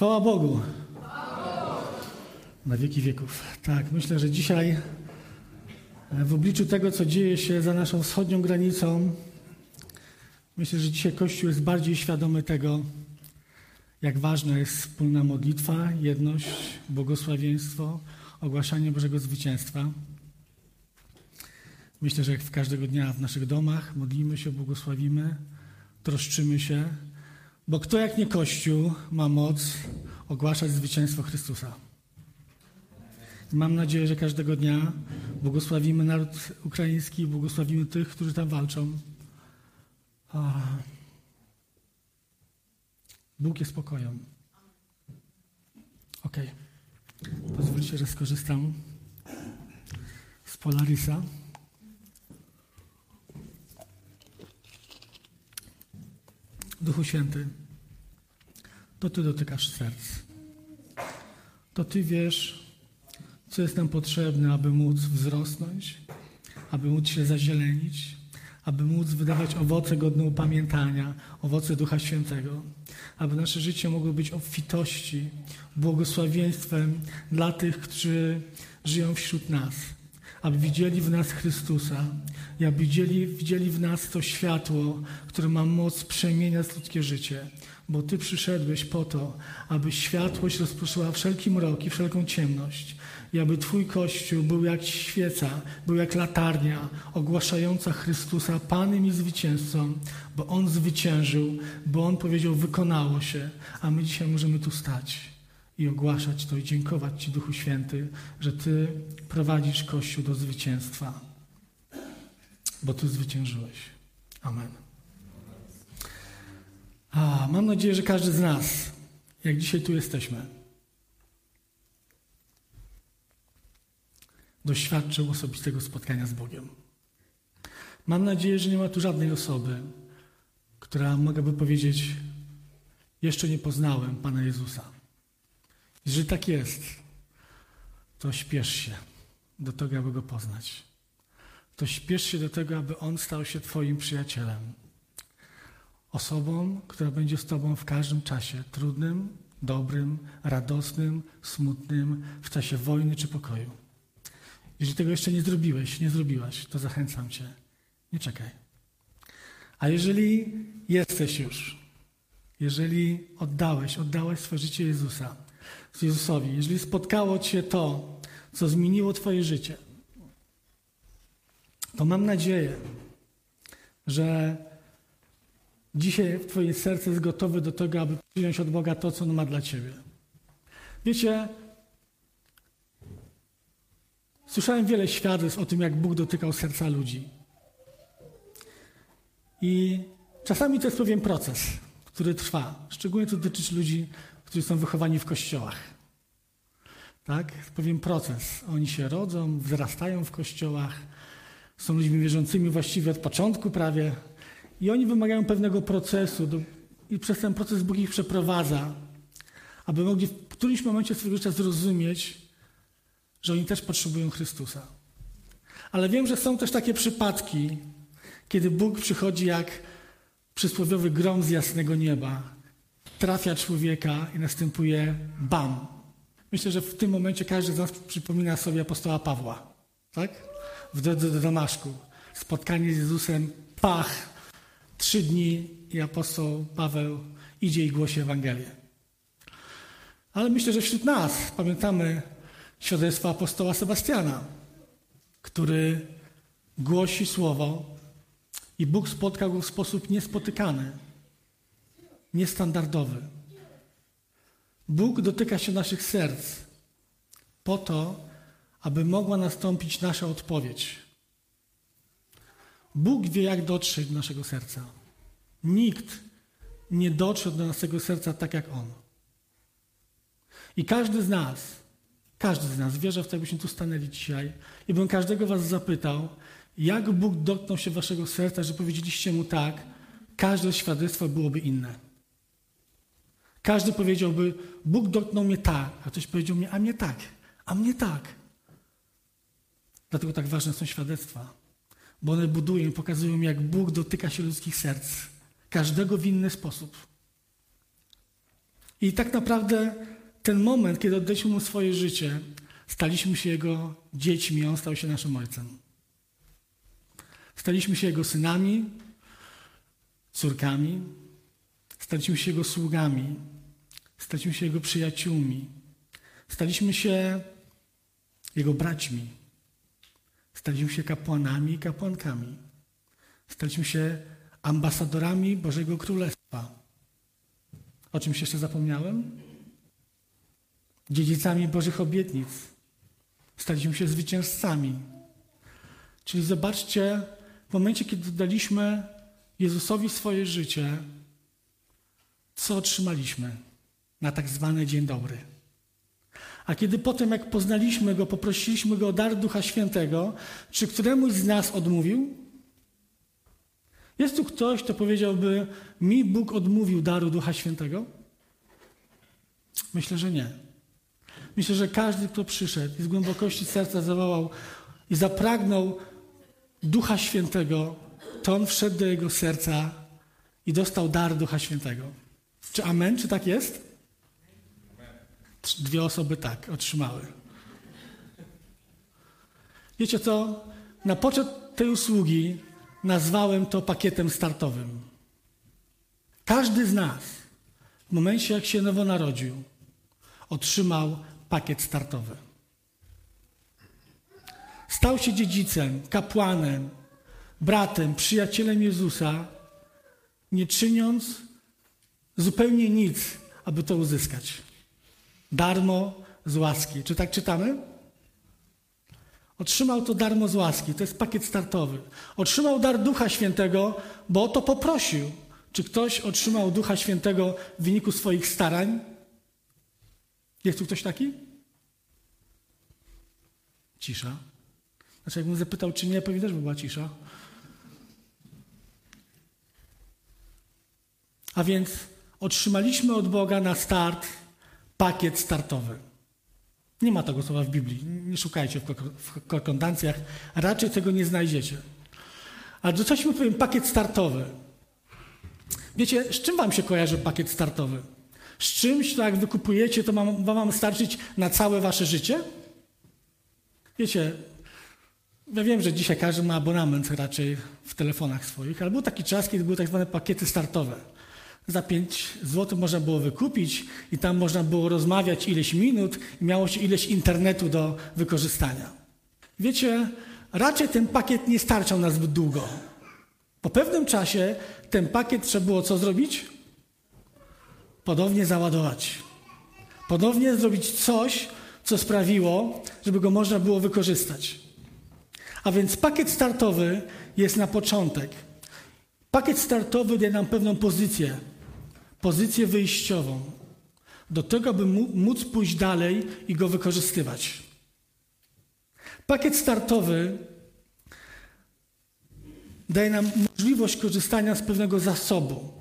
Chwała Bogu. Na wieki wieków. Tak, myślę, że dzisiaj e, w obliczu tego, co dzieje się za naszą wschodnią granicą, myślę, że dzisiaj Kościół jest bardziej świadomy tego, jak ważna jest wspólna modlitwa, jedność, błogosławieństwo, ogłaszanie Bożego zwycięstwa. Myślę, że jak w każdego dnia w naszych domach modlimy się, błogosławimy, troszczymy się, bo kto jak nie Kościół ma moc ogłaszać zwycięstwo Chrystusa. Mam nadzieję, że każdego dnia błogosławimy naród ukraiński, błogosławimy tych, którzy tam walczą. Bóg jest pokojem. Ok. Pozwólcie, że skorzystam z Polarisa. Duchu Święty, to Ty dotykasz serc. To Ty wiesz, co jest nam potrzebne, aby móc wzrosnąć, aby móc się zazielenić, aby móc wydawać owoce godne upamiętania, owoce Ducha Świętego, aby nasze życie mogło być obfitości, błogosławieństwem dla tych, którzy żyją wśród nas, aby widzieli w nas Chrystusa i aby widzieli, widzieli w nas to światło, które ma moc przemieniać ludzkie życie, bo Ty przyszedłeś po to, aby światłość rozproszyła wszelki mrok i wszelką ciemność, i aby Twój Kościół był jak świeca, był jak latarnia ogłaszająca Chrystusa Panem i zwycięzcą, bo On zwyciężył, bo On powiedział, wykonało się, a my dzisiaj możemy tu stać i ogłaszać to i dziękować Ci, Duchu Święty, że Ty prowadzisz Kościół do zwycięstwa, bo Ty zwyciężyłeś. Amen. A, mam nadzieję, że każdy z nas, jak dzisiaj tu jesteśmy, doświadczył osobistego spotkania z Bogiem. Mam nadzieję, że nie ma tu żadnej osoby, która mogłaby powiedzieć: Jeszcze nie poznałem Pana Jezusa. Jeżeli tak jest, to śpiesz się do tego, aby go poznać. To śpiesz się do tego, aby on stał się Twoim przyjacielem. Osobą, która będzie z Tobą w każdym czasie trudnym, dobrym, radosnym, smutnym, w czasie wojny czy pokoju. Jeżeli tego jeszcze nie zrobiłeś, nie zrobiłaś, to zachęcam Cię. Nie czekaj. A jeżeli jesteś już, jeżeli oddałeś, oddałeś swoje życie Jezusa, Jezusowi, jeżeli spotkało Cię to, co zmieniło Twoje życie, to mam nadzieję, że dzisiaj Twoje serce jest gotowe do tego, aby przyjąć od Boga to, co On ma dla Ciebie. Wiecie, Słyszałem wiele świadectw o tym, jak Bóg dotykał serca ludzi. I czasami to jest pewien proces, który trwa. Szczególnie to dotyczy ludzi, którzy są wychowani w kościołach. Tak? Pewien proces. Oni się rodzą, wzrastają w kościołach, są ludźmi wierzącymi właściwie od początku prawie. I oni wymagają pewnego procesu. Do, I przez ten proces Bóg ich przeprowadza, aby mogli w którymś momencie swojego życia zrozumieć, że oni też potrzebują Chrystusa. Ale wiem, że są też takie przypadki, kiedy Bóg przychodzi jak przysłowiowy grom z jasnego nieba, trafia człowieka i następuje bam. Myślę, że w tym momencie każdy z nas przypomina sobie apostoła Pawła, tak? W drodze do Damaszku. Spotkanie z Jezusem, pach, trzy dni i apostoł Paweł idzie i głosi Ewangelię. Ale myślę, że wśród nas pamiętamy świadectwo apostoła Sebastiana, który głosi słowo i Bóg spotkał go w sposób niespotykany, niestandardowy. Bóg dotyka się naszych serc po to, aby mogła nastąpić nasza odpowiedź. Bóg wie, jak dotrzeć do naszego serca. Nikt nie dotrze do naszego serca tak jak On. I każdy z nas każdy z nas wierzę w to, jakbyśmy tu stanęli dzisiaj i bym każdego was zapytał, jak Bóg dotknął się waszego serca, że powiedzieliście Mu tak, każde świadectwo byłoby inne. Każdy powiedziałby, Bóg dotknął mnie tak, a ktoś powiedział mnie, a mnie tak, a mnie tak. Dlatego tak ważne są świadectwa, bo one budują pokazują, jak Bóg dotyka się ludzkich serc, każdego w inny sposób. I tak naprawdę ten moment, kiedy oddaliśmy mu swoje życie, staliśmy się jego dziećmi, on stał się naszym ojcem. Staliśmy się jego synami, córkami, staliśmy się jego sługami, staliśmy się jego przyjaciółmi, staliśmy się jego braćmi, staliśmy się kapłanami i kapłankami, staliśmy się ambasadorami Bożego Królestwa. O czymś jeszcze zapomniałem? Dziedzicami Bożych obietnic. Staliśmy się zwycięzcami. Czyli zobaczcie, w momencie, kiedy daliśmy Jezusowi swoje życie, co otrzymaliśmy na tak zwany dzień dobry. A kiedy potem, jak poznaliśmy Go, poprosiliśmy Go o dar Ducha Świętego, czy któremuś z nas odmówił? Jest tu ktoś, kto powiedziałby, mi Bóg odmówił daru Ducha Świętego? Myślę, że nie. Myślę, że każdy, kto przyszedł i z głębokości serca zawołał i zapragnął Ducha Świętego, to on wszedł do jego serca i dostał dar Ducha Świętego. Czy amen? Czy tak jest? Dwie osoby tak otrzymały. Wiecie co? Na poczet tej usługi nazwałem to pakietem startowym. Każdy z nas w momencie, jak się nowo narodził, otrzymał pakiet startowy. Stał się dziedzicem, kapłanem, bratem, przyjacielem Jezusa, nie czyniąc zupełnie nic, aby to uzyskać. Darmo z łaski. Czy tak czytamy? Otrzymał to darmo z łaski. To jest pakiet startowy. Otrzymał dar Ducha Świętego, bo o to poprosił. Czy ktoś otrzymał Ducha Świętego w wyniku swoich starań? Jest tu ktoś taki? Cisza. Znaczy, jakbym zapytał, czy nie, pewnie też by była cisza. A więc otrzymaliśmy od Boga na start pakiet startowy. Nie ma tego słowa w Biblii. Nie szukajcie w korkondancjach. Raczej tego nie znajdziecie. Ale mi powiem, pakiet startowy. Wiecie, z czym wam się kojarzy pakiet startowy? Z czymś, to jak wykupujecie, to ma wam starczyć na całe wasze życie? Wiecie, ja wiem, że dzisiaj każdy ma abonament raczej w telefonach swoich, ale był taki czas, kiedy były tak zwane pakiety startowe. Za 5 zł można było wykupić i tam można było rozmawiać ileś minut i miało się ileś internetu do wykorzystania. Wiecie, raczej ten pakiet nie starczał na zbyt długo. Po pewnym czasie ten pakiet trzeba było co zrobić? Ponownie załadować. Ponownie zrobić coś, co sprawiło, żeby go można było wykorzystać. A więc pakiet startowy jest na początek. Pakiet startowy daje nam pewną pozycję, pozycję wyjściową, do tego, by móc pójść dalej i go wykorzystywać. Pakiet startowy daje nam możliwość korzystania z pewnego zasobu,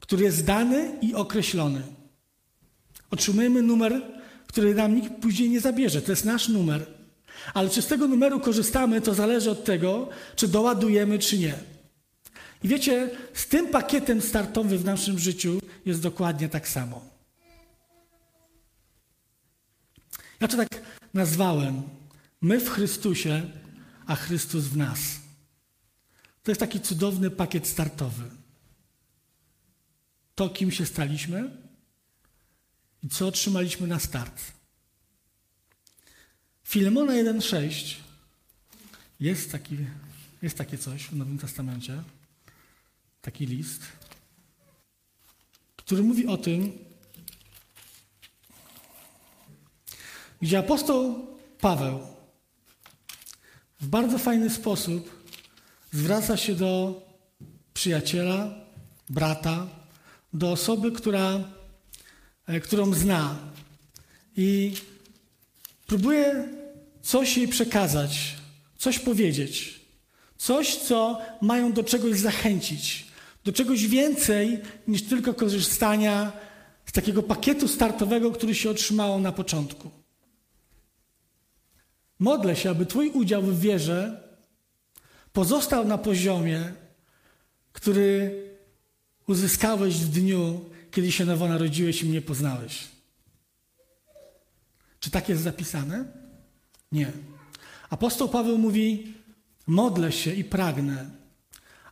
który jest dany i określony. Otrzymujemy numer, który nam nikt później nie zabierze. To jest nasz numer. Ale czy z tego numeru korzystamy, to zależy od tego, czy doładujemy, czy nie. I wiecie, z tym pakietem startowym w naszym życiu jest dokładnie tak samo. Ja to tak nazwałem. My w Chrystusie, a Chrystus w nas. To jest taki cudowny pakiet startowy. To, kim się staliśmy i co otrzymaliśmy na start. Filemona 1,6 jest, taki, jest takie coś w Nowym Testamencie, taki list, który mówi o tym, gdzie apostoł Paweł w bardzo fajny sposób zwraca się do przyjaciela, brata, do osoby, która, e, którą zna i próbuje coś jej przekazać, coś powiedzieć, coś, co mają do czegoś zachęcić, do czegoś więcej niż tylko korzystania z takiego pakietu startowego, który się otrzymało na początku. Modlę się, aby Twój udział w wierze pozostał na poziomie, który uzyskałeś w dniu, kiedy się nowo narodziłeś i mnie poznałeś. Czy tak jest zapisane? Nie. Apostoł Paweł mówi: Modlę się i pragnę,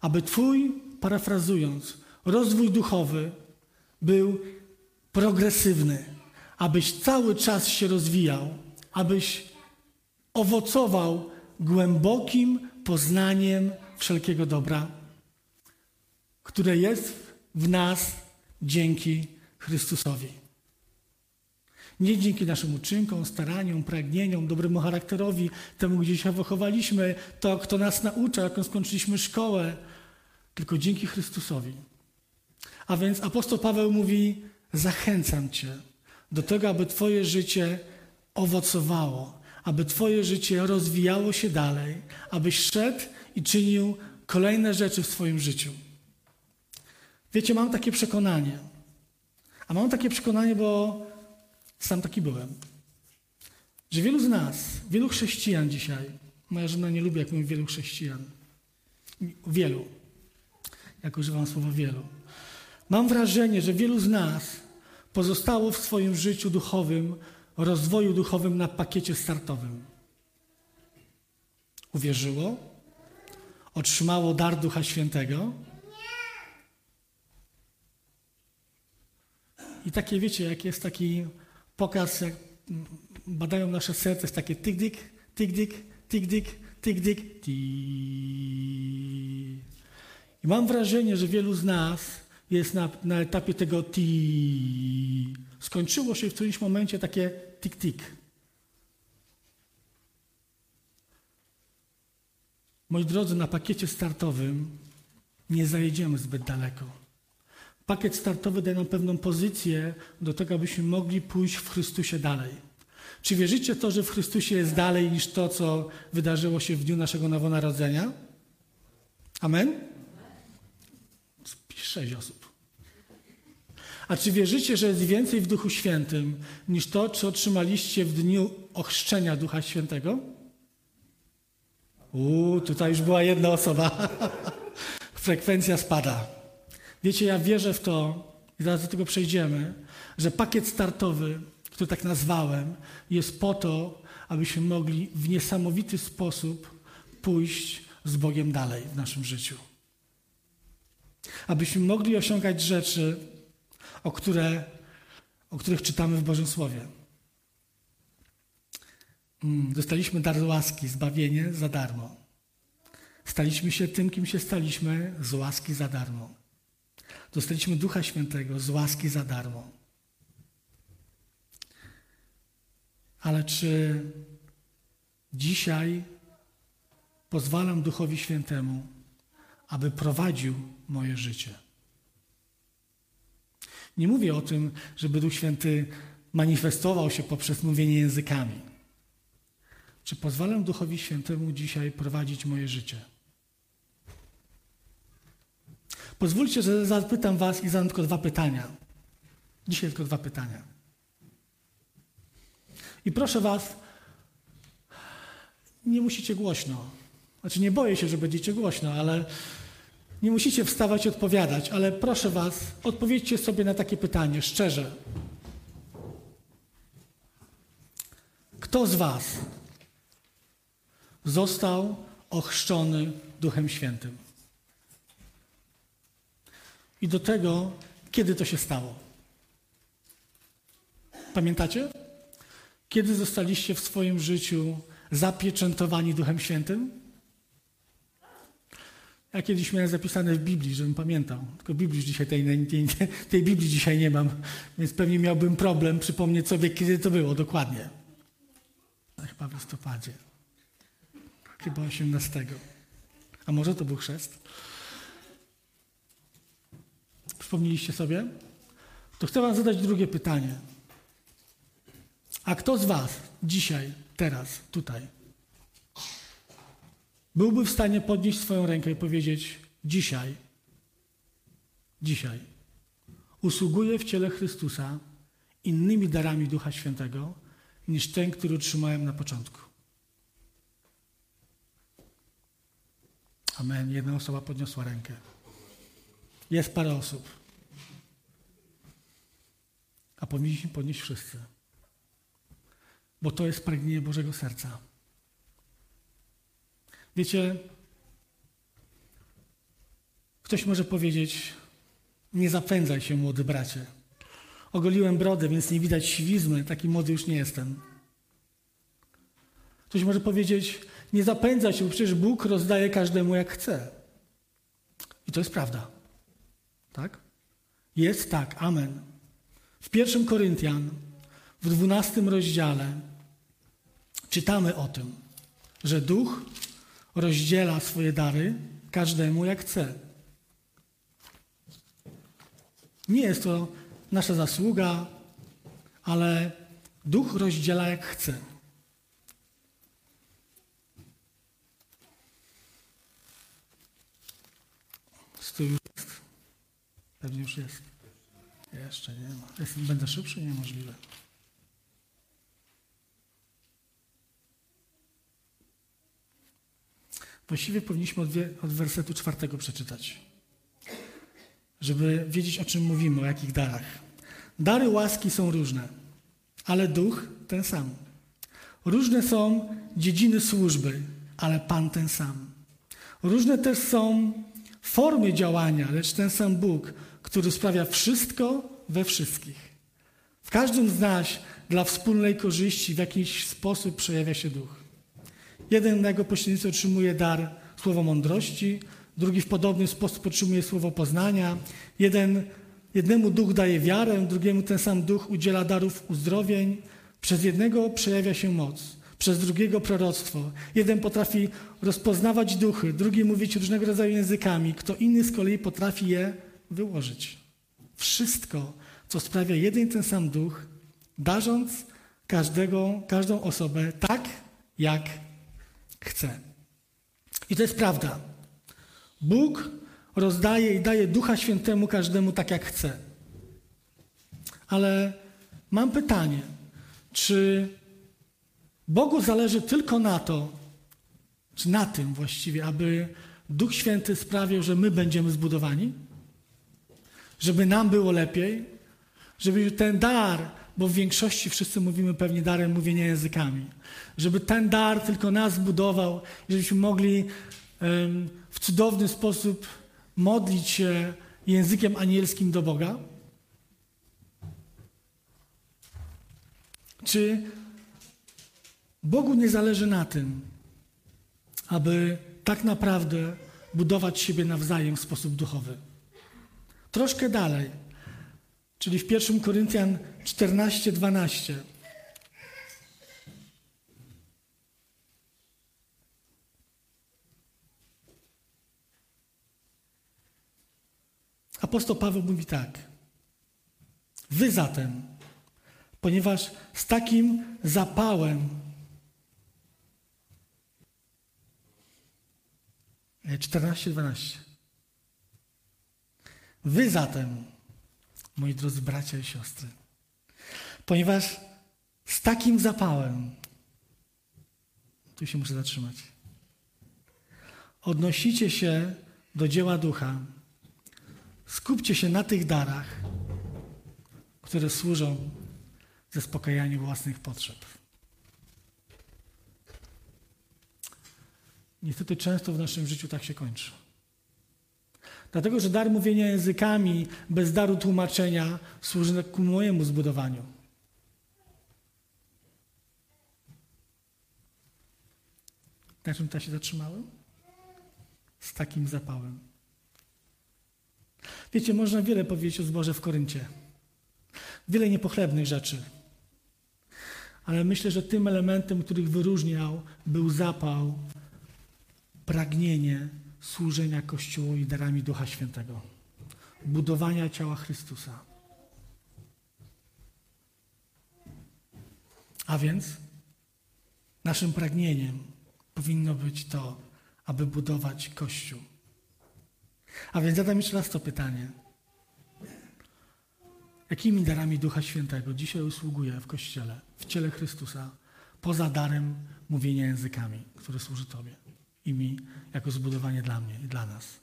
aby Twój, parafrazując, rozwój duchowy był progresywny, abyś cały czas się rozwijał, abyś owocował głębokim poznaniem wszelkiego dobra, które jest w nas dzięki Chrystusowi. Nie dzięki naszym uczynkom, staraniom, pragnieniom, dobremu charakterowi, temu, gdzie się wychowaliśmy, to, kto nas naucza, jaką skończyliśmy szkołę, tylko dzięki Chrystusowi. A więc apostoł Paweł mówi: Zachęcam Cię do tego, aby Twoje życie owocowało, aby Twoje życie rozwijało się dalej, abyś szedł i czynił kolejne rzeczy w swoim życiu. Wiecie, mam takie przekonanie. A mam takie przekonanie, bo sam taki byłem. Że wielu z nas, wielu chrześcijan dzisiaj, moja żona nie lubi, jak mówię wielu chrześcijan, wielu, jak używam słowa wielu, mam wrażenie, że wielu z nas pozostało w swoim życiu duchowym, rozwoju duchowym na pakiecie startowym. Uwierzyło, otrzymało dar Ducha Świętego, I takie, wiecie, jak jest taki pokaz, jak badają nasze serce, jest takie tyk-dyk, tyk-dyk, tyk-dyk, tyk-dyk, I mam wrażenie, że wielu z nas jest na, na etapie tego ti. Skończyło się w którymś momencie takie tik-tik. Moi drodzy, na pakiecie startowym nie zajedziemy zbyt daleko. Pakiet startowy daje nam pewną pozycję do tego, abyśmy mogli pójść w Chrystusie dalej. Czy wierzycie to, że w Chrystusie jest dalej niż to, co wydarzyło się w dniu naszego nowonarodzenia? Amen? Sześć osób. A czy wierzycie, że jest więcej w Duchu Świętym niż to, co otrzymaliście w dniu ochrzczenia Ducha Świętego? Uuu, tutaj już była jedna osoba. Frekwencja spada. Wiecie, ja wierzę w to, i zaraz do tego przejdziemy, że pakiet startowy, który tak nazwałem, jest po to, abyśmy mogli w niesamowity sposób pójść z Bogiem dalej w naszym życiu. Abyśmy mogli osiągać rzeczy, o, które, o których czytamy w Bożym Słowie. Mm, dostaliśmy dar łaski, zbawienie za darmo. Staliśmy się tym, kim się staliśmy, z łaski za darmo. Dostaliśmy Ducha Świętego z łaski za darmo. Ale czy dzisiaj pozwalam Duchowi Świętemu, aby prowadził moje życie? Nie mówię o tym, żeby Duch Święty manifestował się poprzez mówienie językami. Czy pozwalam Duchowi Świętemu dzisiaj prowadzić moje życie? Pozwólcie, że zapytam Was i zadam tylko dwa pytania. Dzisiaj tylko dwa pytania. I proszę Was, nie musicie głośno. Znaczy, nie boję się, że będziecie głośno, ale nie musicie wstawać i odpowiadać, ale proszę Was, odpowiedzcie sobie na takie pytanie, szczerze. Kto z Was został ochrzczony Duchem Świętym? i do tego, kiedy to się stało. Pamiętacie? Kiedy zostaliście w swoim życiu zapieczętowani Duchem Świętym? Ja kiedyś miałem zapisane w Biblii, żebym pamiętał. Tylko Biblii dzisiaj tej, tej, tej Biblii dzisiaj nie mam, więc pewnie miałbym problem przypomnieć sobie, kiedy to było dokładnie. Chyba w listopadzie. Chyba 18. A może to był chrzest? Przypomnieliście sobie? To chcę Wam zadać drugie pytanie. A kto z Was dzisiaj, teraz, tutaj, byłby w stanie podnieść swoją rękę i powiedzieć: Dzisiaj, dzisiaj usługuję w ciele Chrystusa innymi darami Ducha Świętego niż ten, który otrzymałem na początku? Amen. Jedna osoba podniosła rękę. Jest parę osób. a powinniśmy podnieść wszyscy. Bo to jest pragnienie Bożego serca. Wiecie, ktoś może powiedzieć, nie zapędzaj się, młody bracie. Ogoliłem brodę, więc nie widać siwizmy, taki młody już nie jestem. Ktoś może powiedzieć, nie zapędzaj się, bo przecież Bóg rozdaje każdemu jak chce. I to jest prawda. Tak? Jest tak, amen. W pierwszym Koryntian, w dwunastym rozdziale, czytamy o tym, że duch rozdziela swoje dary każdemu jak chce. Nie jest to nasza zasługa, ale duch rozdziela jak chce. Stój już jest. Pewnie już jest. Jeszcze nie ma. Będę szybszy? Niemożliwe. Właściwie powinniśmy od, od wersetu czwartego przeczytać, żeby wiedzieć, o czym mówimy, o jakich darach. Dary łaski są różne, ale duch ten sam. Różne są dziedziny służby, ale Pan ten sam. Różne też są formy działania, lecz ten sam Bóg, który sprawia wszystko we wszystkich. W każdym z nas dla wspólnej korzyści w jakiś sposób przejawia się duch. Jeden na jego pośrednictwo otrzymuje dar słowa mądrości, drugi w podobny sposób otrzymuje słowo poznania. Jeden, jednemu duch daje wiarę, drugiemu ten sam duch udziela darów uzdrowień. Przez jednego przejawia się moc, przez drugiego proroctwo. Jeden potrafi rozpoznawać duchy, drugi mówić różnego rodzaju językami, kto inny z kolei potrafi je wyłożyć. Wszystko, co sprawia jeden ten sam duch, darząc każdego, każdą osobę tak, jak chce. I to jest prawda. Bóg rozdaje i daje Ducha Świętemu każdemu tak, jak chce. Ale mam pytanie, czy Bogu zależy tylko na to, czy na tym właściwie, aby Duch Święty sprawił, że my będziemy zbudowani? Żeby nam było lepiej? Żeby ten dar bo w większości wszyscy mówimy pewnie darem mówienia językami. Żeby ten dar tylko nas budował, żebyśmy mogli w cudowny sposób modlić się językiem anielskim do Boga? Czy Bogu nie zależy na tym, aby tak naprawdę budować siebie nawzajem w sposób duchowy? Troszkę dalej czyli w 1 Koryntian 14, 12. Apostoł Paweł mówi tak. Wy zatem, ponieważ z takim zapałem 14-12. Wy zatem, moi drodzy bracia i siostry. Ponieważ z takim zapałem, tu się muszę zatrzymać, odnosicie się do dzieła ducha, skupcie się na tych darach, które służą zaspokajaniu własnych potrzeb. Niestety często w naszym życiu tak się kończy. Dlatego, że dar mówienia językami bez daru tłumaczenia służy ku mojemu zbudowaniu. Na czym ta się zatrzymałem? Z takim zapałem. Wiecie, można wiele powiedzieć o zborze w Koryncie. Wiele niepochlebnych rzeczy. Ale myślę, że tym elementem, których wyróżniał, był zapał, pragnienie służenia Kościołowi darami Ducha Świętego, budowania ciała Chrystusa. A więc naszym pragnieniem powinno być to, aby budować Kościół. A więc zadam jeszcze raz to pytanie. Jakimi darami Ducha Świętego dzisiaj usługuję w Kościele, w ciele Chrystusa, poza darem mówienia językami, który służy Tobie? imi jako zbudowanie dla mnie i dla nas.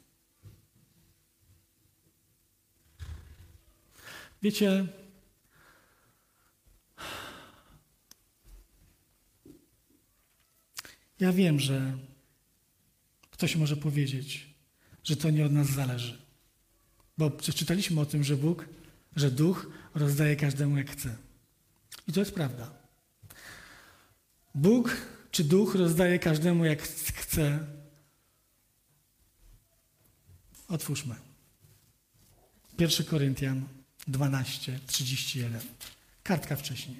Wiecie, ja wiem, że ktoś może powiedzieć, że to nie od nas zależy. Bo przeczytaliśmy o tym, że Bóg, że Duch rozdaje każdemu jak chce. I to jest prawda. Bóg czy duch rozdaje każdemu jak chce. Otwórzmy. 1 Koryntian 12, 31. Kartka wcześniej.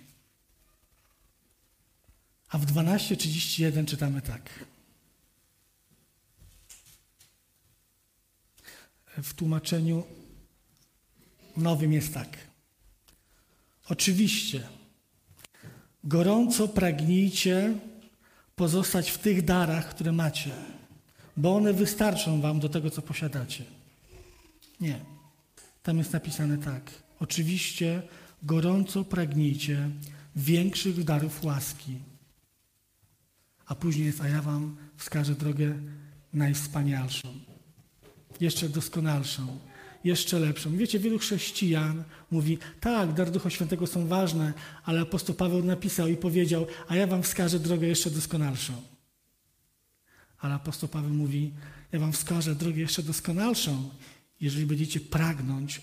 A w 12:31 czytamy tak. W tłumaczeniu nowym jest tak. Oczywiście, gorąco pragnijcie pozostać w tych darach, które macie, bo one wystarczą wam do tego, co posiadacie. Nie. Tam jest napisane tak. Oczywiście, gorąco pragnijcie większych darów łaski a później jest, a ja wam wskażę drogę najwspanialszą, jeszcze doskonalszą, jeszcze lepszą. Wiecie, wielu chrześcijan mówi, tak, dar Ducha Świętego są ważne, ale apostoł Paweł napisał i powiedział, a ja wam wskażę drogę jeszcze doskonalszą. Ale apostoł Paweł mówi, ja wam wskażę drogę jeszcze doskonalszą, jeżeli będziecie pragnąć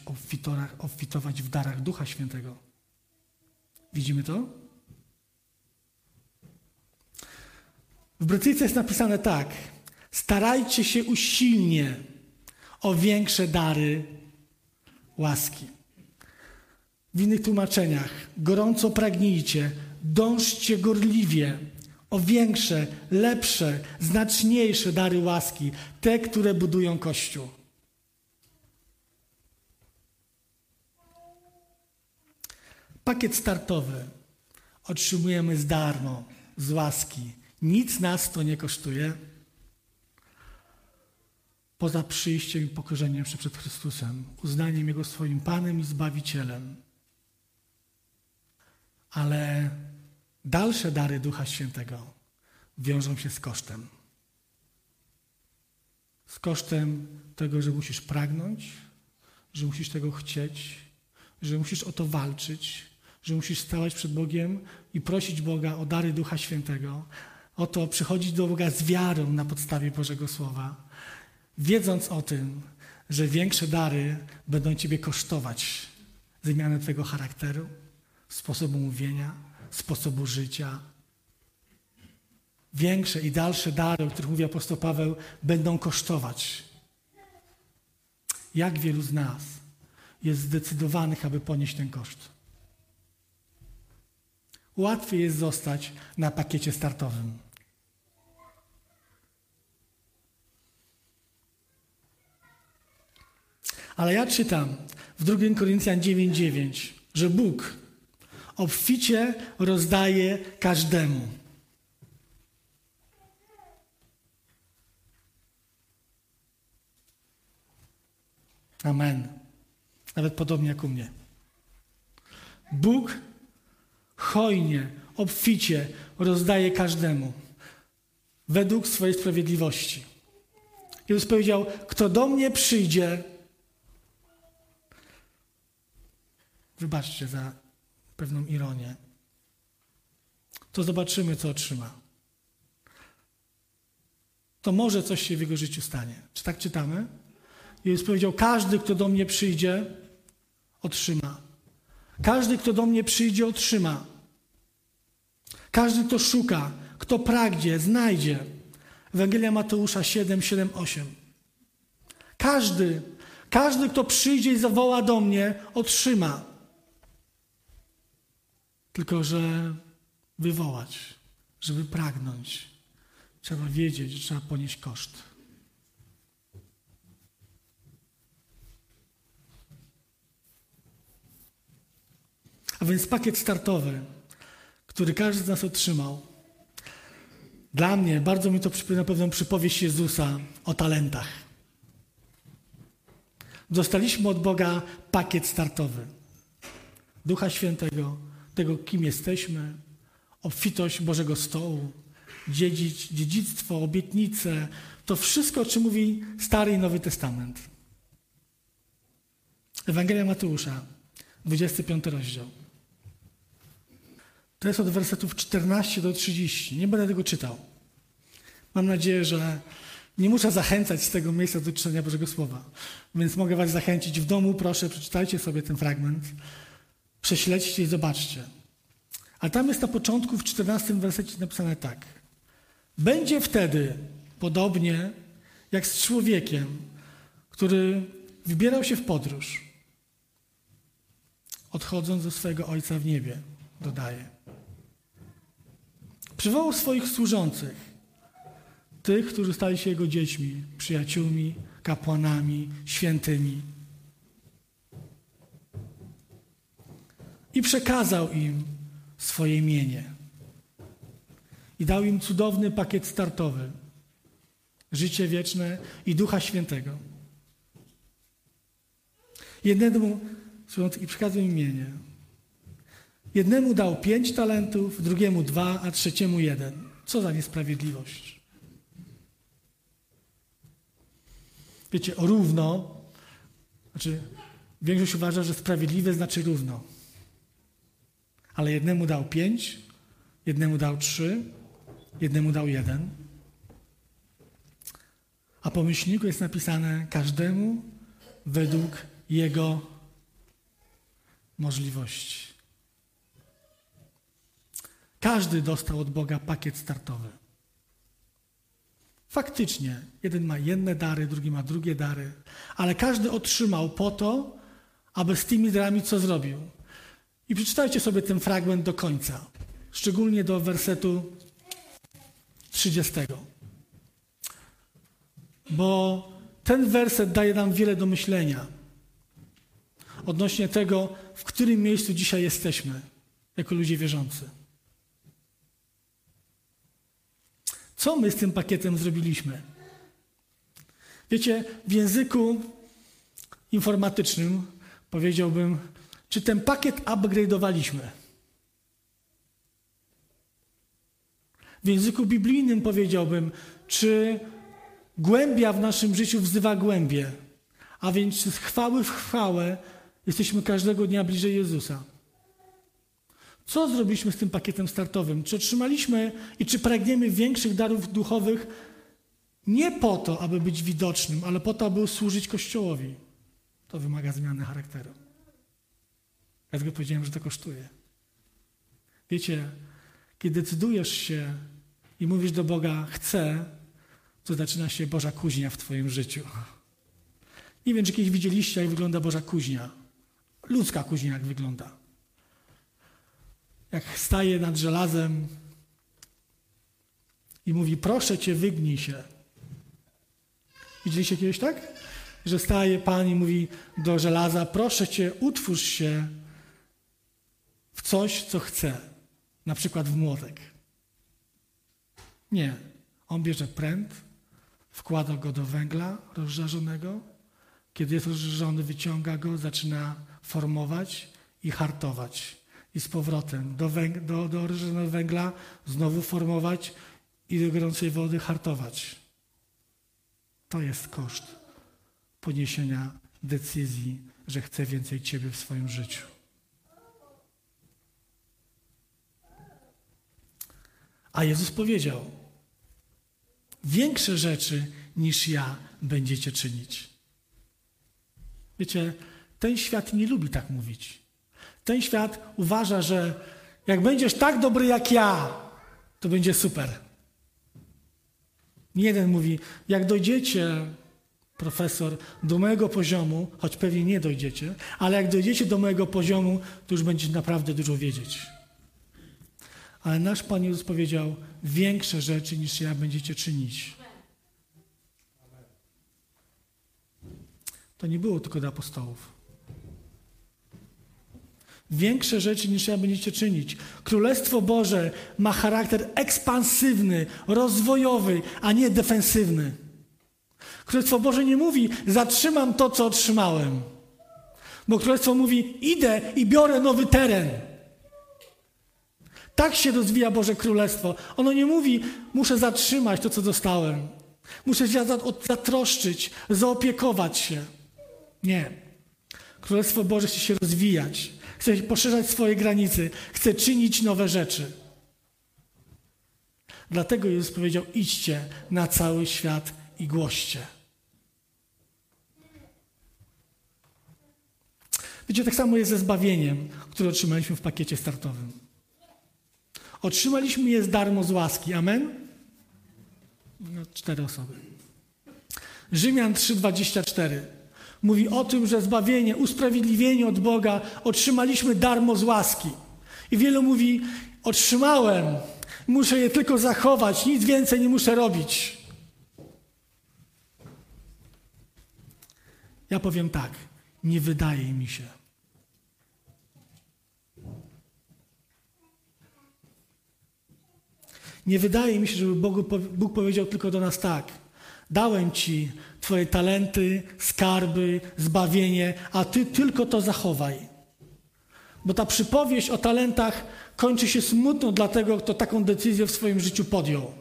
obfitować w darach Ducha Świętego. Widzimy to? W Brytyjce jest napisane tak: starajcie się usilnie o większe dary łaski. W innych tłumaczeniach gorąco pragnijcie, dążcie gorliwie o większe, lepsze, znaczniejsze dary łaski, te, które budują Kościół. Pakiet startowy otrzymujemy z darmo, z łaski nic nas to nie kosztuje. Poza przyjściem i pokorzeniem się przed Chrystusem, uznaniem Jego swoim Panem i Zbawicielem. Ale dalsze dary Ducha Świętego wiążą się z kosztem. Z kosztem tego, że musisz pragnąć, że musisz tego chcieć, że musisz o to walczyć, że musisz stawać przed Bogiem i prosić Boga o dary Ducha Świętego, Oto przychodzić do Boga z wiarą na podstawie Bożego Słowa, wiedząc o tym, że większe dary będą Ciebie kosztować zmianę Twojego charakteru, sposobu mówienia, sposobu życia. Większe i dalsze dary, o których mówi apostoł Paweł, będą kosztować. Jak wielu z nas jest zdecydowanych, aby ponieść ten koszt? Łatwiej jest zostać na pakiecie startowym. Ale ja czytam w 2 Koryntian 9:9, że Bóg obficie rozdaje każdemu. Amen. Nawet podobnie jak u mnie. Bóg hojnie, obficie rozdaje każdemu według swojej sprawiedliwości. Jezus powiedział: Kto do mnie przyjdzie, wybaczcie za pewną ironię, to zobaczymy, co otrzyma. To może coś się w jego życiu stanie. Czy tak czytamy? Jezus powiedział: Każdy, kto do mnie przyjdzie, otrzyma. Każdy, kto do mnie przyjdzie, otrzyma. Każdy, kto szuka, kto pragnie, znajdzie. Ewangelia Mateusza 7, 7, 8. Każdy, każdy, kto przyjdzie i zawoła do mnie, otrzyma. Tylko, że wywołać, żeby pragnąć, trzeba wiedzieć, że trzeba ponieść koszt. A więc pakiet startowy, który każdy z nas otrzymał, dla mnie bardzo mi to przypomina pewną przypowieść Jezusa o talentach. Dostaliśmy od Boga pakiet startowy. Ducha Świętego, tego, kim jesteśmy, obfitość Bożego Stołu, dziedzic, dziedzictwo, obietnice, to wszystko, o czym mówi Stary i Nowy Testament. Ewangelia Mateusza, 25 rozdział. To jest od wersetów 14 do 30. Nie będę tego czytał. Mam nadzieję, że nie muszę zachęcać z tego miejsca do czytania Bożego Słowa. Więc mogę Was zachęcić w domu, proszę, przeczytajcie sobie ten fragment, prześledźcie i zobaczcie. A tam jest na początku, w 14 wersecie napisane tak. Będzie wtedy podobnie jak z człowiekiem, który wybierał się w podróż, odchodząc do swojego Ojca w niebie, dodaje. Przywołał swoich służących, tych, którzy stali się Jego dziećmi, przyjaciółmi, kapłanami, świętymi. I przekazał im swoje imienie. I dał im cudowny pakiet startowy. Życie wieczne i Ducha Świętego. Jednemu, i przekazał imienie. Jednemu dał pięć talentów, drugiemu dwa, a trzeciemu jeden. Co za niesprawiedliwość. Wiecie, równo, znaczy większość uważa, że sprawiedliwe znaczy równo. Ale jednemu dał pięć, jednemu dał trzy, jednemu dał jeden. A po myślniku jest napisane każdemu według jego możliwości. Każdy dostał od Boga pakiet startowy. Faktycznie, jeden ma jedne dary, drugi ma drugie dary, ale każdy otrzymał po to, aby z tymi darami co zrobił. I przeczytajcie sobie ten fragment do końca, szczególnie do wersetu 30. Bo ten werset daje nam wiele do myślenia odnośnie tego, w którym miejscu dzisiaj jesteśmy jako ludzie wierzący. Co my z tym pakietem zrobiliśmy? Wiecie, w języku informatycznym powiedziałbym, czy ten pakiet upgrade'owaliśmy? W języku biblijnym powiedziałbym, czy głębia w naszym życiu wzywa głębie, a więc z chwały w chwałę jesteśmy każdego dnia bliżej Jezusa. Co zrobiliśmy z tym pakietem startowym? Czy otrzymaliśmy i czy pragniemy większych darów duchowych nie po to, aby być widocznym, ale po to, aby służyć Kościołowi? To wymaga zmiany charakteru. Dlatego powiedziałem, że to kosztuje. Wiecie, kiedy decydujesz się i mówisz do Boga, chcę, to zaczyna się Boża kuźnia w Twoim życiu. Nie wiem, czy kiedyś widzieliście, jak wygląda Boża kuźnia. Ludzka kuźnia, jak wygląda jak staje nad żelazem i mówi: Proszę cię, wygnij się. Widzieliście kiedyś tak? Że staje Pan i mówi do żelaza: Proszę cię, utwórz się w coś, co chce, na przykład w młotek. Nie. On bierze pręt, wkłada go do węgla rozżarzonego. Kiedy jest rozżarzony, wyciąga go, zaczyna formować i hartować i z powrotem do, węg- do, do węgla, znowu formować i do gorącej wody hartować. To jest koszt poniesienia decyzji, że chcę więcej Ciebie w swoim życiu. A Jezus powiedział: Większe rzeczy niż ja będziecie czynić. Wiecie, ten świat nie lubi tak mówić. Ten świat uważa, że jak będziesz tak dobry jak ja, to będzie super. Jeden mówi, jak dojdziecie, profesor, do mojego poziomu, choć pewnie nie dojdziecie, ale jak dojdziecie do mojego poziomu, to już będziecie naprawdę dużo wiedzieć. Ale nasz Pan Jezus powiedział, większe rzeczy niż ja będziecie czynić. To nie było tylko dla apostołów. Większe rzeczy niż ja będziecie czynić. Królestwo Boże ma charakter ekspansywny, rozwojowy, a nie defensywny. Królestwo Boże nie mówi, zatrzymam to, co otrzymałem. Bo Królestwo mówi, idę i biorę nowy teren. Tak się rozwija Boże Królestwo. Ono nie mówi, muszę zatrzymać to, co dostałem. Muszę się zatroszczyć, zaopiekować się. Nie. Królestwo Boże chce się rozwijać chce poszerzać swoje granice, chce czynić nowe rzeczy. Dlatego Jezus powiedział: idźcie na cały świat i głoście. Wiecie, tak samo jest ze zbawieniem, które otrzymaliśmy w pakiecie startowym. Otrzymaliśmy je z darmo z łaski. Amen? No, cztery osoby. Rzymian 3,24 mówi o tym, że zbawienie, usprawiedliwienie od Boga otrzymaliśmy darmo z łaski. I wielu mówi: Otrzymałem, muszę je tylko zachować, nic więcej nie muszę robić. Ja powiem tak: nie wydaje mi się. Nie wydaje mi się, żeby Bogu, Bóg powiedział tylko do nas tak. Dałem ci Twoje talenty, skarby, zbawienie, a Ty tylko to zachowaj. Bo ta przypowieść o talentach kończy się smutno dla tego, kto taką decyzję w swoim życiu podjął.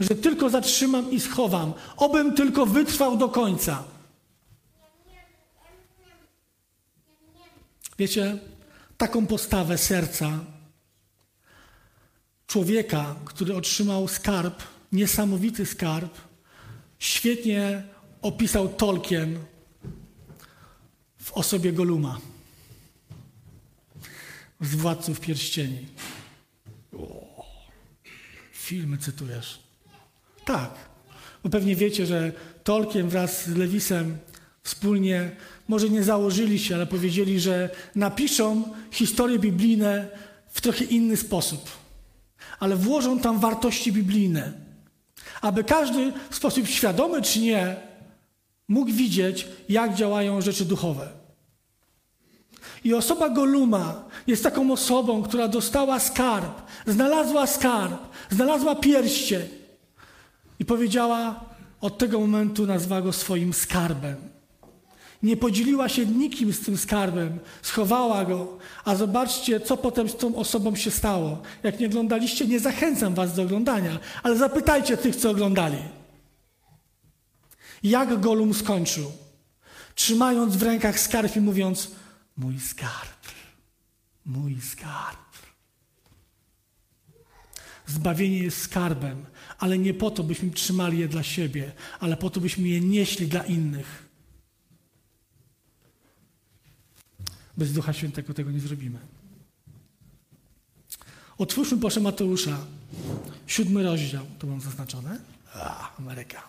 Że tylko zatrzymam i schowam, obym tylko wytrwał do końca. Wiecie, taką postawę serca człowieka, który otrzymał skarb, niesamowity skarb, świetnie opisał Tolkien w osobie Goluma z Władców Pierścieni. O, filmy cytujesz. Tak, bo pewnie wiecie, że Tolkien wraz z Lewisem wspólnie, może nie założyli się, ale powiedzieli, że napiszą historie biblijne w trochę inny sposób ale włożą tam wartości biblijne, aby każdy w sposób świadomy czy nie mógł widzieć, jak działają rzeczy duchowe. I osoba Goluma jest taką osobą, która dostała skarb, znalazła skarb, znalazła pierścień i powiedziała, od tego momentu nazwa go swoim skarbem. Nie podzieliła się nikim z tym skarbem, schowała go. A zobaczcie, co potem z tą osobą się stało. Jak nie oglądaliście, nie zachęcam was do oglądania, ale zapytajcie tych, co oglądali. Jak Golum skończył? Trzymając w rękach skarb i mówiąc: Mój skarb, mój skarb. Zbawienie jest skarbem, ale nie po to, byśmy trzymali je dla siebie, ale po to, byśmy je nieśli dla innych. Bez Ducha Świętego tego nie zrobimy. Otwórzmy proszę Mateusza, siódmy rozdział, to mam zaznaczone. A, Ameryka.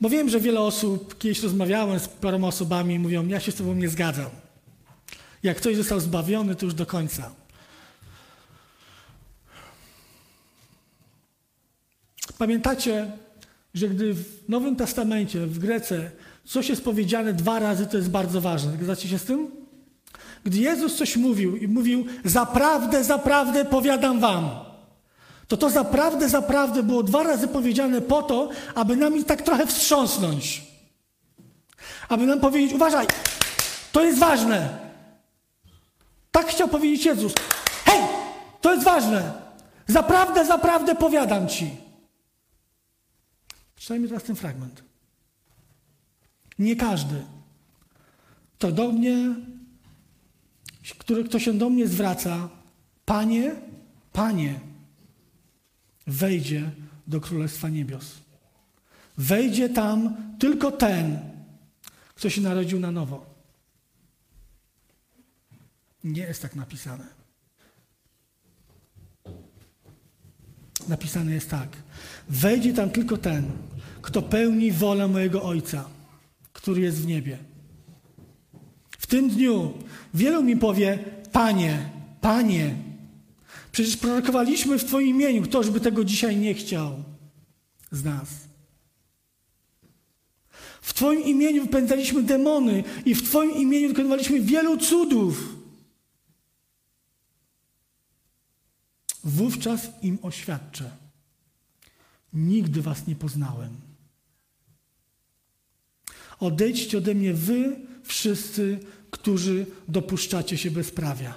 Bo wiem, że wiele osób, kiedyś rozmawiałem z paroma osobami, mówią, ja się z tobą nie zgadzam. Jak ktoś został zbawiony, to już do końca. Pamiętacie, że gdy w Nowym Testamencie, w Grece, coś jest powiedziane dwa razy, to jest bardzo ważne. Zgadzacie się z tym? Gdy Jezus coś mówił i mówił, zaprawdę, zaprawdę powiadam wam, to to zaprawdę, zaprawdę było dwa razy powiedziane po to, aby nami tak trochę wstrząsnąć. Aby nam powiedzieć, uważaj, to jest ważne. Tak chciał powiedzieć Jezus. Hej, to jest ważne. Zaprawdę, zaprawdę powiadam ci. Czytajmy teraz ten fragment. Nie każdy. To do mnie, który, kto się do mnie zwraca, Panie, Panie, wejdzie do Królestwa Niebios. Wejdzie tam tylko ten, kto się narodził na nowo. Nie jest tak napisane. Napisane jest tak. Wejdzie tam tylko ten, kto pełni wolę mojego Ojca który jest w niebie. W tym dniu wielu mi powie: Panie, Panie, przecież prorokowaliśmy w Twoim imieniu. Ktoś by tego dzisiaj nie chciał z nas. W Twoim imieniu wypędzaliśmy demony i w Twoim imieniu dokonywaliśmy wielu cudów. Wówczas im oświadczę: Nigdy Was nie poznałem. Odejdźcie ode mnie wy, wszyscy, którzy dopuszczacie się bezprawia.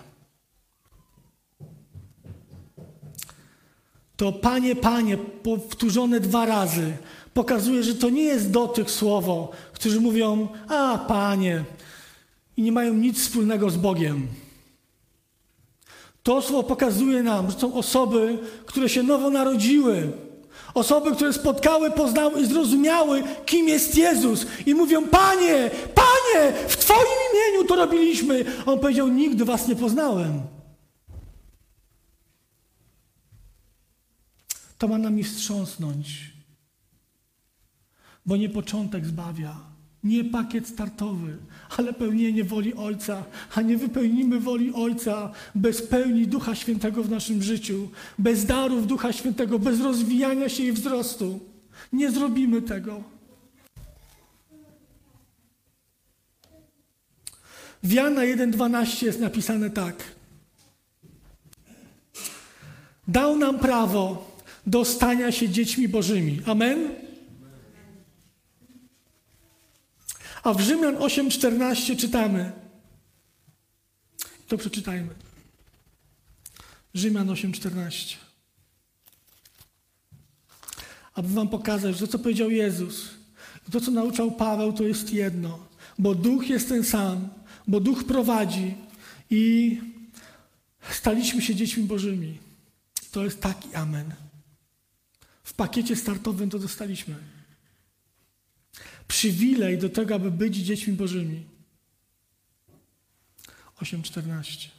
To Panie, Panie, powtórzone dwa razy, pokazuje, że to nie jest do tych słowo, którzy mówią, a Panie, i nie mają nic wspólnego z Bogiem. To słowo pokazuje nam, że są osoby, które się nowo narodziły. Osoby, które spotkały, poznały i zrozumiały, kim jest Jezus. I mówią, Panie, Panie, w Twoim imieniu to robiliśmy. On powiedział, nigdy Was nie poznałem. To ma nami wstrząsnąć, bo nie początek zbawia, nie pakiet startowy, ale pełnienie woli Ojca, a nie wypełnimy woli Ojca bez pełni Ducha Świętego w naszym życiu, bez darów Ducha Świętego, bez rozwijania się i wzrostu. Nie zrobimy tego. W Jana 1,12 jest napisane tak. Dał nam prawo do stania się dziećmi Bożymi. Amen? A w Rzymian 8:14 czytamy. To przeczytajmy. Rzymian 8:14. Aby wam pokazać, że to, co powiedział Jezus to, co nauczał Paweł, to jest jedno. Bo duch jest ten sam, bo duch prowadzi i staliśmy się dziećmi Bożymi. To jest taki amen. W pakiecie startowym to dostaliśmy przywilej do tego, aby być dziećmi Bożymi. 8:14.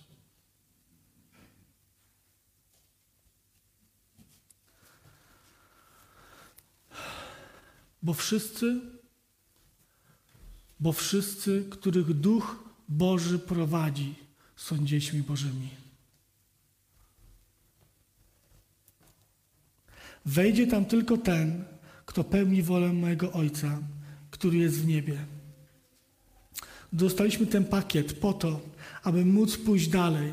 Bo wszyscy, bo wszyscy, których Duch Boży prowadzi, są dziećmi Bożymi. Wejdzie tam tylko ten, kto pełni wolę mojego Ojca który jest w niebie. Dostaliśmy ten pakiet po to, aby móc pójść dalej,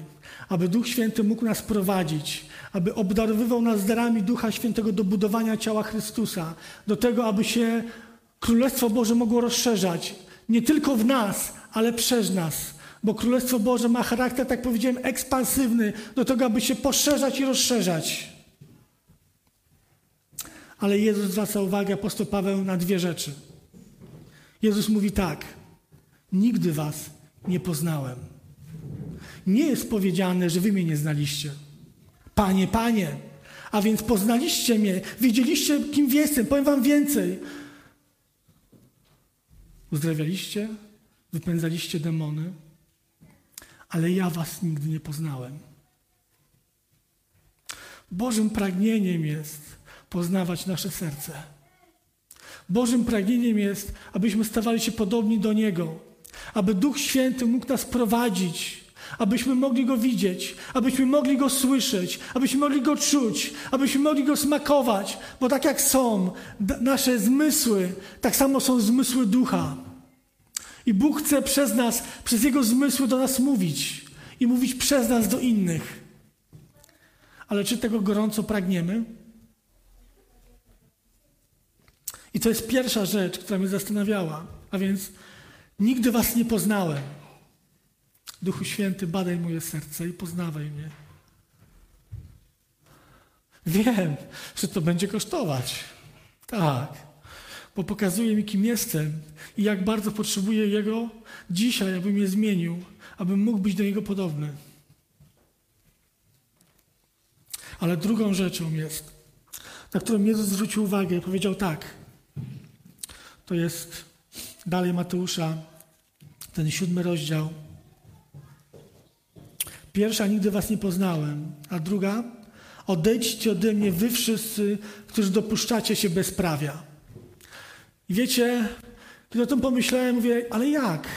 aby Duch Święty mógł nas prowadzić, aby obdarowywał nas darami Ducha Świętego do budowania ciała Chrystusa, do tego, aby się Królestwo Boże mogło rozszerzać nie tylko w nas, ale przez nas. Bo Królestwo Boże ma charakter, tak powiedziałem, ekspansywny, do tego, aby się poszerzać i rozszerzać. Ale Jezus zwraca uwagę, apostoł Paweł, na dwie rzeczy. Jezus mówi tak: Nigdy was nie poznałem. Nie jest powiedziane, że wy mnie nie znaliście. Panie, panie, a więc poznaliście mnie, wiedzieliście, kim jestem. Powiem wam więcej. Uzdrawialiście, wypędzaliście demony, ale ja was nigdy nie poznałem. Bożym pragnieniem jest poznawać nasze serce. Bożym pragnieniem jest, abyśmy stawali się podobni do Niego, aby Duch Święty mógł nas prowadzić, abyśmy mogli Go widzieć, abyśmy mogli Go słyszeć, abyśmy mogli Go czuć, abyśmy mogli Go smakować, bo tak jak są nasze zmysły, tak samo są zmysły Ducha. I Bóg chce przez nas, przez Jego zmysły do nas mówić i mówić przez nas do innych. Ale czy tego gorąco pragniemy? I to jest pierwsza rzecz, która mnie zastanawiała. A więc nigdy was nie poznałem. Duchu Święty, badaj moje serce i poznawaj mnie. Wiem, że to będzie kosztować. Tak. Bo pokazuje mi, kim jestem i jak bardzo potrzebuję Jego dzisiaj, aby mnie zmienił, abym mógł być do Niego podobny. Ale drugą rzeczą jest, na którą Jezus zwrócił uwagę, powiedział tak – to jest dalej Mateusza, ten siódmy rozdział. Pierwsza, nigdy was nie poznałem, a druga, odejdźcie ode mnie wy wszyscy, którzy dopuszczacie się bezprawia. I wiecie, kiedy o tym pomyślałem, mówię, ale jak?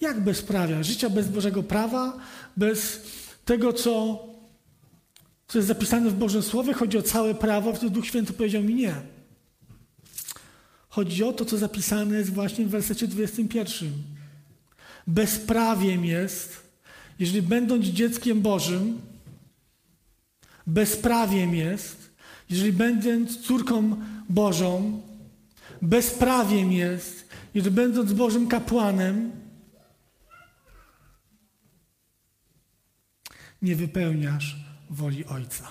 Jak bezprawia? Życia bez Bożego prawa, bez tego, co, co jest zapisane w Bożym Słowie, chodzi o całe prawo, wtedy Duch Święty powiedział mi nie. Chodzi o to, co zapisane jest właśnie w wersecie 21. Bezprawiem jest, jeżeli będąc dzieckiem Bożym, bezprawiem jest, jeżeli będąc córką Bożą, bezprawiem jest, jeżeli będąc Bożym kapłanem, nie wypełniasz woli Ojca.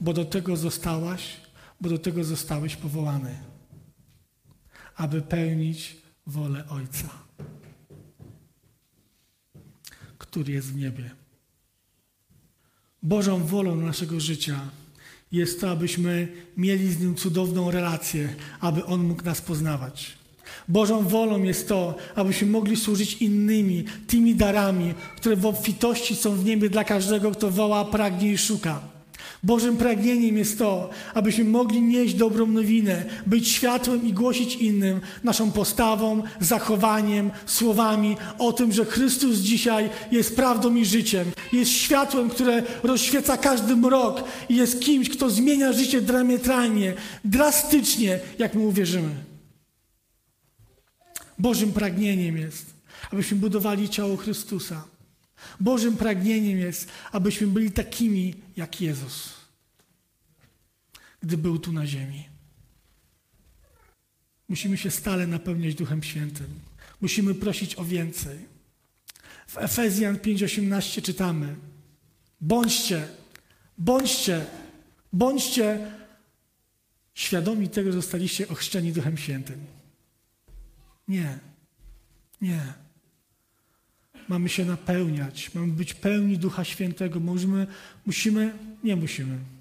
Bo do tego zostałaś bo do tego zostałeś powołany, aby pełnić wolę Ojca, który jest w niebie. Bożą wolą naszego życia jest to, abyśmy mieli z Nim cudowną relację, aby On mógł nas poznawać. Bożą wolą jest to, abyśmy mogli służyć innymi, tymi darami, które w obfitości są w niebie dla każdego, kto woła, pragnie i szuka. Bożym pragnieniem jest to, abyśmy mogli nieść dobrą nowinę, być światłem i głosić innym naszą postawą, zachowaniem, słowami o tym, że Chrystus dzisiaj jest prawdą i życiem. Jest światłem, które rozświeca każdy mrok i jest kimś, kto zmienia życie diametralnie, drastycznie, jak my uwierzymy. Bożym pragnieniem jest, abyśmy budowali ciało Chrystusa. Bożym pragnieniem jest, abyśmy byli takimi jak Jezus, gdy był tu na ziemi. Musimy się stale napełniać Duchem Świętym. Musimy prosić o więcej. W Efezjan 5:18 czytamy: Bądźcie, bądźcie, bądźcie świadomi tego, że zostaliście ochrzczeni Duchem Świętym. Nie, nie. Mamy się napełniać, mamy być pełni Ducha Świętego. Musimy, musimy, nie musimy.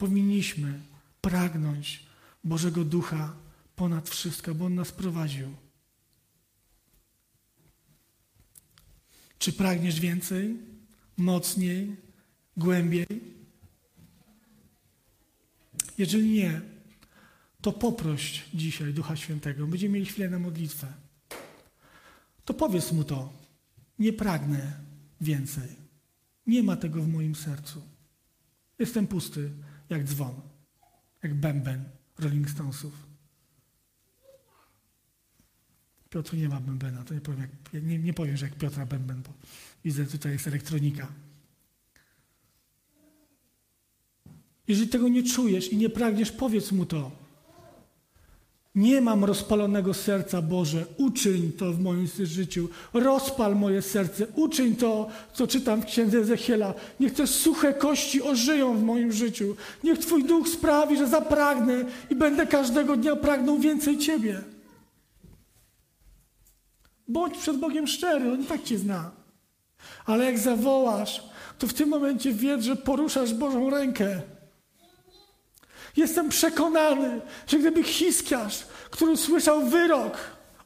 Powinniśmy pragnąć Bożego Ducha ponad wszystko, bo On nas prowadził. Czy pragniesz więcej, mocniej, głębiej? Jeżeli nie, to poproś dzisiaj Ducha Świętego. Będziemy mieli chwilę na modlitwę. To powiedz mu to. Nie pragnę więcej. Nie ma tego w moim sercu. Jestem pusty, jak dzwon, jak bęben Rolling Stonesów. Piotr nie ma bębena, to nie powiem, jak, nie, nie powiem, że jak Piotra bęben, bo widzę, tutaj jest elektronika. Jeżeli tego nie czujesz i nie pragniesz, powiedz mu to. Nie mam rozpalonego serca, Boże, uczyń to w moim życiu. Rozpal moje serce, uczyń to, co czytam w księdze Ezechiela. Niech te suche kości ożyją w moim życiu. Niech Twój duch sprawi, że zapragnę i będę każdego dnia pragnął więcej Ciebie. Bądź przed Bogiem szczery, On tak Cię zna. Ale jak zawołasz, to w tym momencie wiedz, że poruszasz Bożą rękę. Jestem przekonany, że gdyby Hiskiarz, który słyszał wyrok,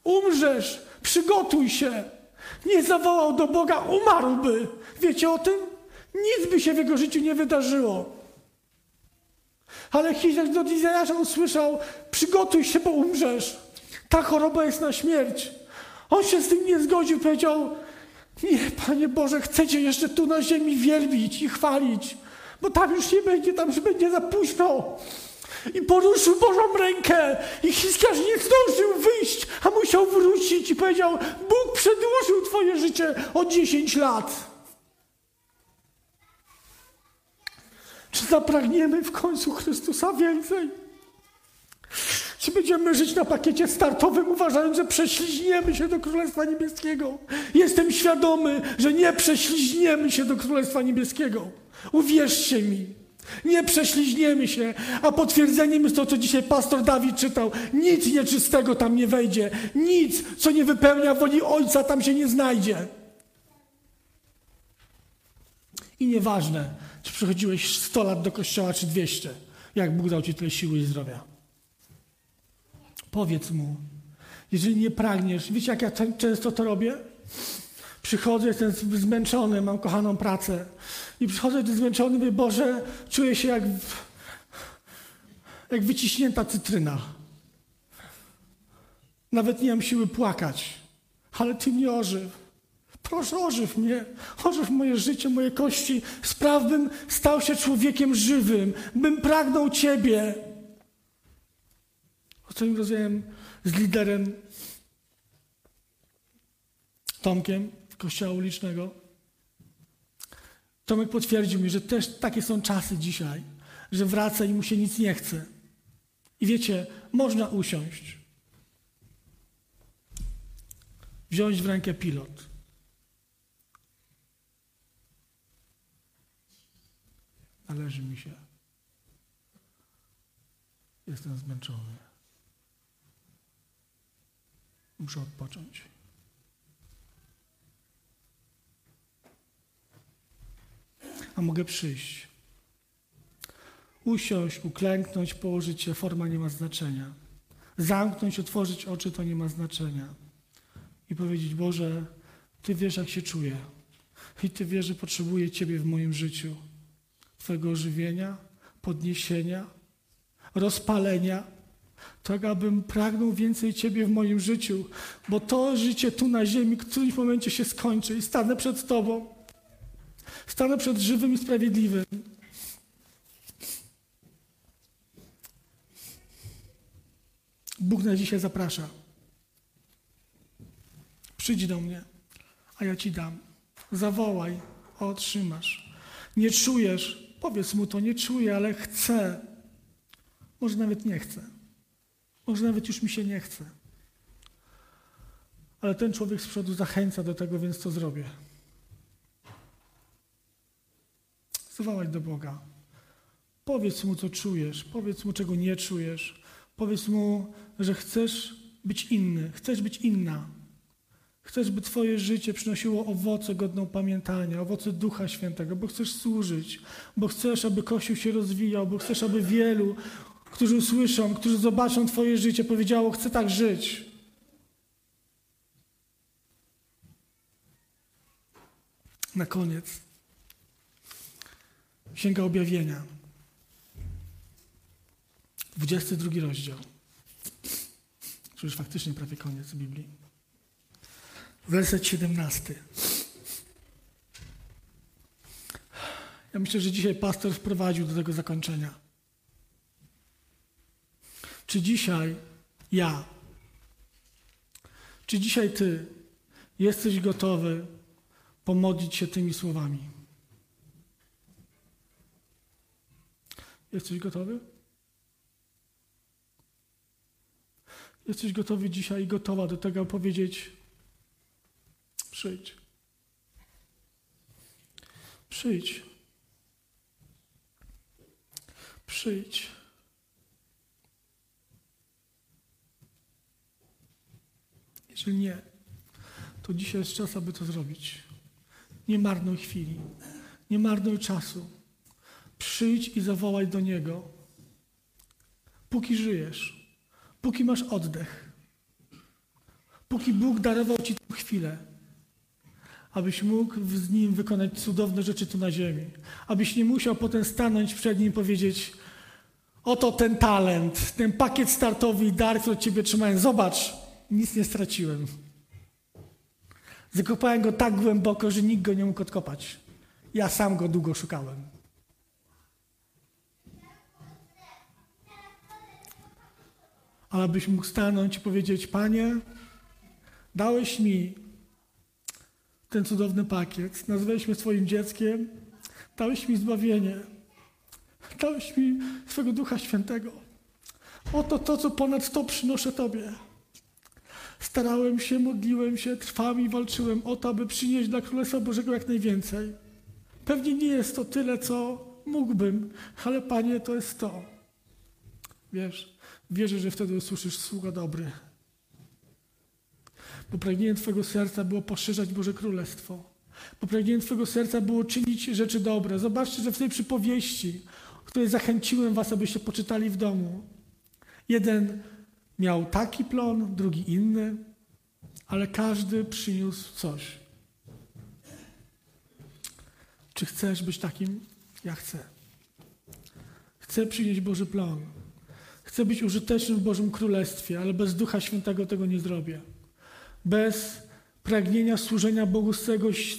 umrzesz, przygotuj się, nie zawołał do Boga, umarłby. Wiecie o tym? Nic by się w jego życiu nie wydarzyło. Ale Hiskiarz do Izajasza usłyszał, przygotuj się, bo umrzesz. Ta choroba jest na śmierć. On się z tym nie zgodził, powiedział, nie, Panie Boże, chcecie jeszcze tu na ziemi wielbić i chwalić bo tam już nie będzie, tam już będzie za późno. I poruszył Bożą rękę i Hiskiarz nie zdążył wyjść, a musiał wrócić i powiedział, Bóg przedłużył twoje życie o 10 lat. Czy zapragniemy w końcu Chrystusa więcej? Czy będziemy żyć na pakiecie startowym, uważając, że prześliźniemy się do Królestwa Niebieskiego? Jestem świadomy, że nie prześliźniemy się do Królestwa Niebieskiego. Uwierzcie mi. Nie prześliźniemy się, a potwierdzeniem jest to, co dzisiaj pastor Dawid czytał. Nic nieczystego tam nie wejdzie. Nic, co nie wypełnia woli Ojca, tam się nie znajdzie. I nieważne, czy przychodziłeś 100 lat do kościoła, czy 200, jak Bóg dał ci tyle siły i zdrowia. Powiedz mu, jeżeli nie pragniesz, wiecie jak ja często to robię? Przychodzę, jestem zmęczony, mam kochaną pracę. I przychodzę zmęczony, mówię, Boże, czuję się jak, jak wyciśnięta cytryna. Nawet nie mam siły płakać, ale Ty mnie ożyw. Proszę, ożyw mnie, ożyw moje życie, moje kości. Spraw, bym stał się człowiekiem żywym, bym pragnął Ciebie. Ostatnio rozmawiałem z liderem Tomkiem kościoła ulicznego. Tomek potwierdził mi, że też takie są czasy dzisiaj, że wraca i mu się nic nie chce. I wiecie, można usiąść, wziąć w rękę pilot. Należy mi się. Jestem zmęczony. Muszę odpocząć. a mogę przyjść. Usiąść, uklęknąć, położyć się, forma nie ma znaczenia. Zamknąć, otworzyć oczy, to nie ma znaczenia. I powiedzieć, Boże, Ty wiesz, jak się czuję. I Ty wiesz, że potrzebuję Ciebie w moim życiu. Twojego ożywienia, podniesienia, rozpalenia, tak abym pragnął więcej Ciebie w moim życiu, bo to życie tu na ziemi w którymś momencie się skończy i stanę przed Tobą. Stanę przed żywym i sprawiedliwym. Bóg na dzisiaj zaprasza. Przyjdź do mnie, a ja Ci dam. Zawołaj, otrzymasz. Nie czujesz, powiedz mu to, nie czuję, ale chcę. Może nawet nie chcę. Może nawet już mi się nie chce. Ale ten człowiek z przodu zachęca do tego, więc to zrobię. Zawołaj do Boga. Powiedz mu, co czujesz. Powiedz mu, czego nie czujesz. Powiedz mu, że chcesz być inny, chcesz być inna. Chcesz, by Twoje życie przynosiło owoce godną pamiętania, owoce Ducha Świętego, bo chcesz służyć, bo chcesz, aby Kościół się rozwijał, bo chcesz, aby wielu którzy usłyszą, którzy zobaczą Twoje życie, powiedziało: Chcę tak żyć. Na koniec. Księga Objawienia. 22 rozdział. To już faktycznie prawie koniec Biblii. Werset 17. Ja myślę, że dzisiaj pastor wprowadził do tego zakończenia. Czy dzisiaj ja, czy dzisiaj Ty jesteś gotowy pomodlić się tymi słowami? Jesteś gotowy? Jesteś gotowy dzisiaj i gotowa do tego powiedzieć: Przyjdź. Przyjdź. Przyjdź. Jeżeli nie, to dzisiaj jest czas, aby to zrobić. Nie marnuj chwili, nie marnuj czasu. Przyjdź i zawołaj do Niego. Póki żyjesz, póki masz oddech, póki Bóg darował Ci tę chwilę, abyś mógł z Nim wykonać cudowne rzeczy tu na ziemi. Abyś nie musiał potem stanąć przed Nim i powiedzieć oto ten talent, ten pakiet startowy i dar, który od Ciebie trzymałem. Zobacz, nic nie straciłem. Zakopałem go tak głęboko, że nikt go nie mógł odkopać. Ja sam go długo szukałem. Ale byś mógł stanąć i powiedzieć: Panie, dałeś mi ten cudowny pakiet, nazwałeś mnie swoim dzieckiem, dałeś mi zbawienie, dałeś mi swego Ducha Świętego. Oto to, co ponad to przynoszę Tobie. Starałem się, modliłem się, trwałem i walczyłem o to, aby przynieść dla Królestwa Bożego jak najwięcej. Pewnie nie jest to tyle, co mógłbym, ale Panie, to jest to. Wiesz, wierzę, że wtedy usłyszysz sługa dobry. Bo pragnieniem Twojego serca było poszerzać Boże Królestwo. Bo pragnieniem Twojego serca było czynić rzeczy dobre. Zobaczcie, że w tej przypowieści, której zachęciłem Was, abyście poczytali w domu, jeden miał taki plon, drugi inny, ale każdy przyniósł coś. Czy chcesz być takim? Ja chcę. Chcę przynieść Boży plon. Chcę być użytecznym w Bożym Królestwie, ale bez Ducha Świętego tego nie zrobię. Bez pragnienia służenia Bogu z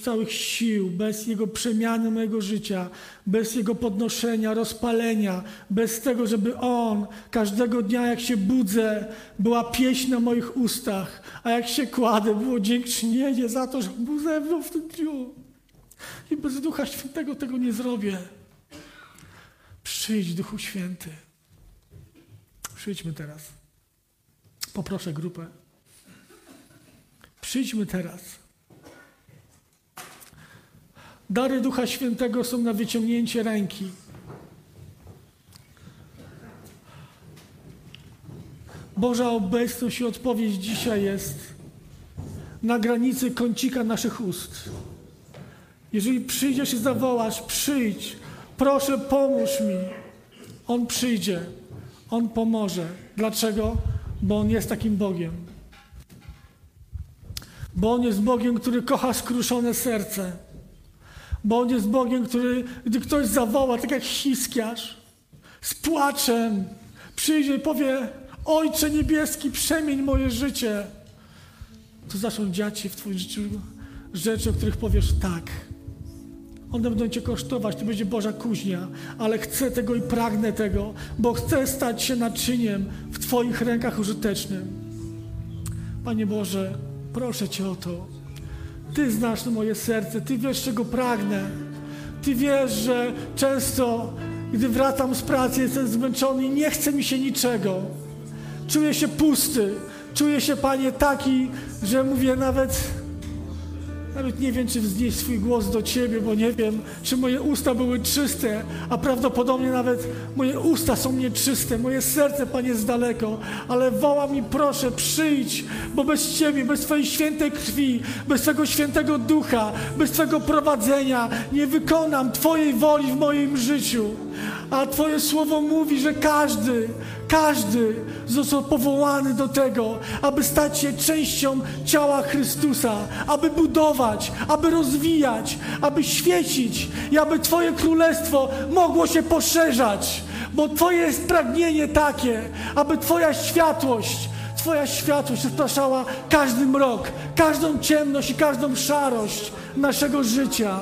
całych sił, bez Jego przemiany mojego życia, bez Jego podnoszenia, rozpalenia, bez tego, żeby On każdego dnia, jak się budzę, była pieśń na moich ustach, a jak się kładę, było dziękczynienie za to, że był ze mną w tym dniu. I bez Ducha Świętego tego nie zrobię. Przyjdź, Duchu Święty. Przyjdźmy teraz. Poproszę grupę. Przyjdźmy teraz. Dary Ducha Świętego są na wyciągnięcie ręki. Boża obecność i odpowiedź dzisiaj jest na granicy kącika naszych ust. Jeżeli przyjdziesz i zawołasz, przyjdź, proszę pomóż mi. On przyjdzie, On pomoże. Dlaczego? Bo On jest takim Bogiem. Bo On jest Bogiem, który kocha skruszone serce. Bo On jest Bogiem, który, gdy ktoś zawoła, tak jak Hiskiarz, z płaczem, przyjdzie i powie: Ojcze Niebieski, przemień moje życie. To zaczną dziać się w Twoim życiu rzeczy, o których powiesz tak. One będą Cię kosztować, to będzie Boża kuźnia, ale chcę tego i pragnę tego, bo chcę stać się naczyniem w Twoich rękach użytecznym. Panie Boże, proszę Cię o to. Ty znasz moje serce, Ty wiesz, czego pragnę. Ty wiesz, że często, gdy wracam z pracy, jestem zmęczony i nie chce mi się niczego. Czuję się pusty. Czuję się, Panie, taki, że mówię nawet nawet nie wiem, czy wznieść swój głos do Ciebie, bo nie wiem, czy moje usta były czyste, a prawdopodobnie nawet moje usta są nieczyste, moje serce, Panie, jest daleko, ale woła mi, proszę, przyjdź, bo bez Ciebie, bez Twojej świętej krwi, bez Twojego świętego ducha, bez Twojego prowadzenia nie wykonam Twojej woli w moim życiu. A Twoje słowo mówi, że każdy, każdy został powołany do tego, aby stać się częścią ciała Chrystusa, aby budować, aby rozwijać, aby świecić i aby Twoje królestwo mogło się poszerzać. Bo Twoje jest pragnienie takie, aby Twoja światłość, Twoja światłość rozpraszała każdy mrok, każdą ciemność i każdą szarość naszego życia.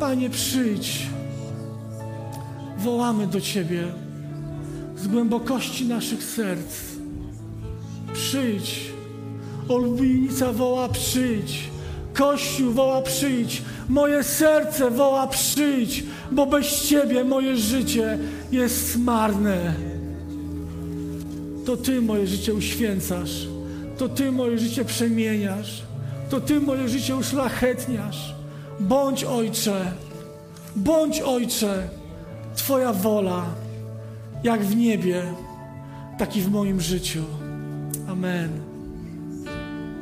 Panie, przyjdź. Wołamy do Ciebie z głębokości naszych serc. Przyjdź. Olubienica woła przyjdź. Kościół woła przyjdź. Moje serce woła przyjdź, bo bez Ciebie moje życie jest marne. To Ty moje życie uświęcasz. To Ty moje życie przemieniasz. To Ty moje życie uszlachetniasz. Bądź Ojcze. Bądź Ojcze. Twoja wola jak w niebie, tak i w moim życiu. Amen.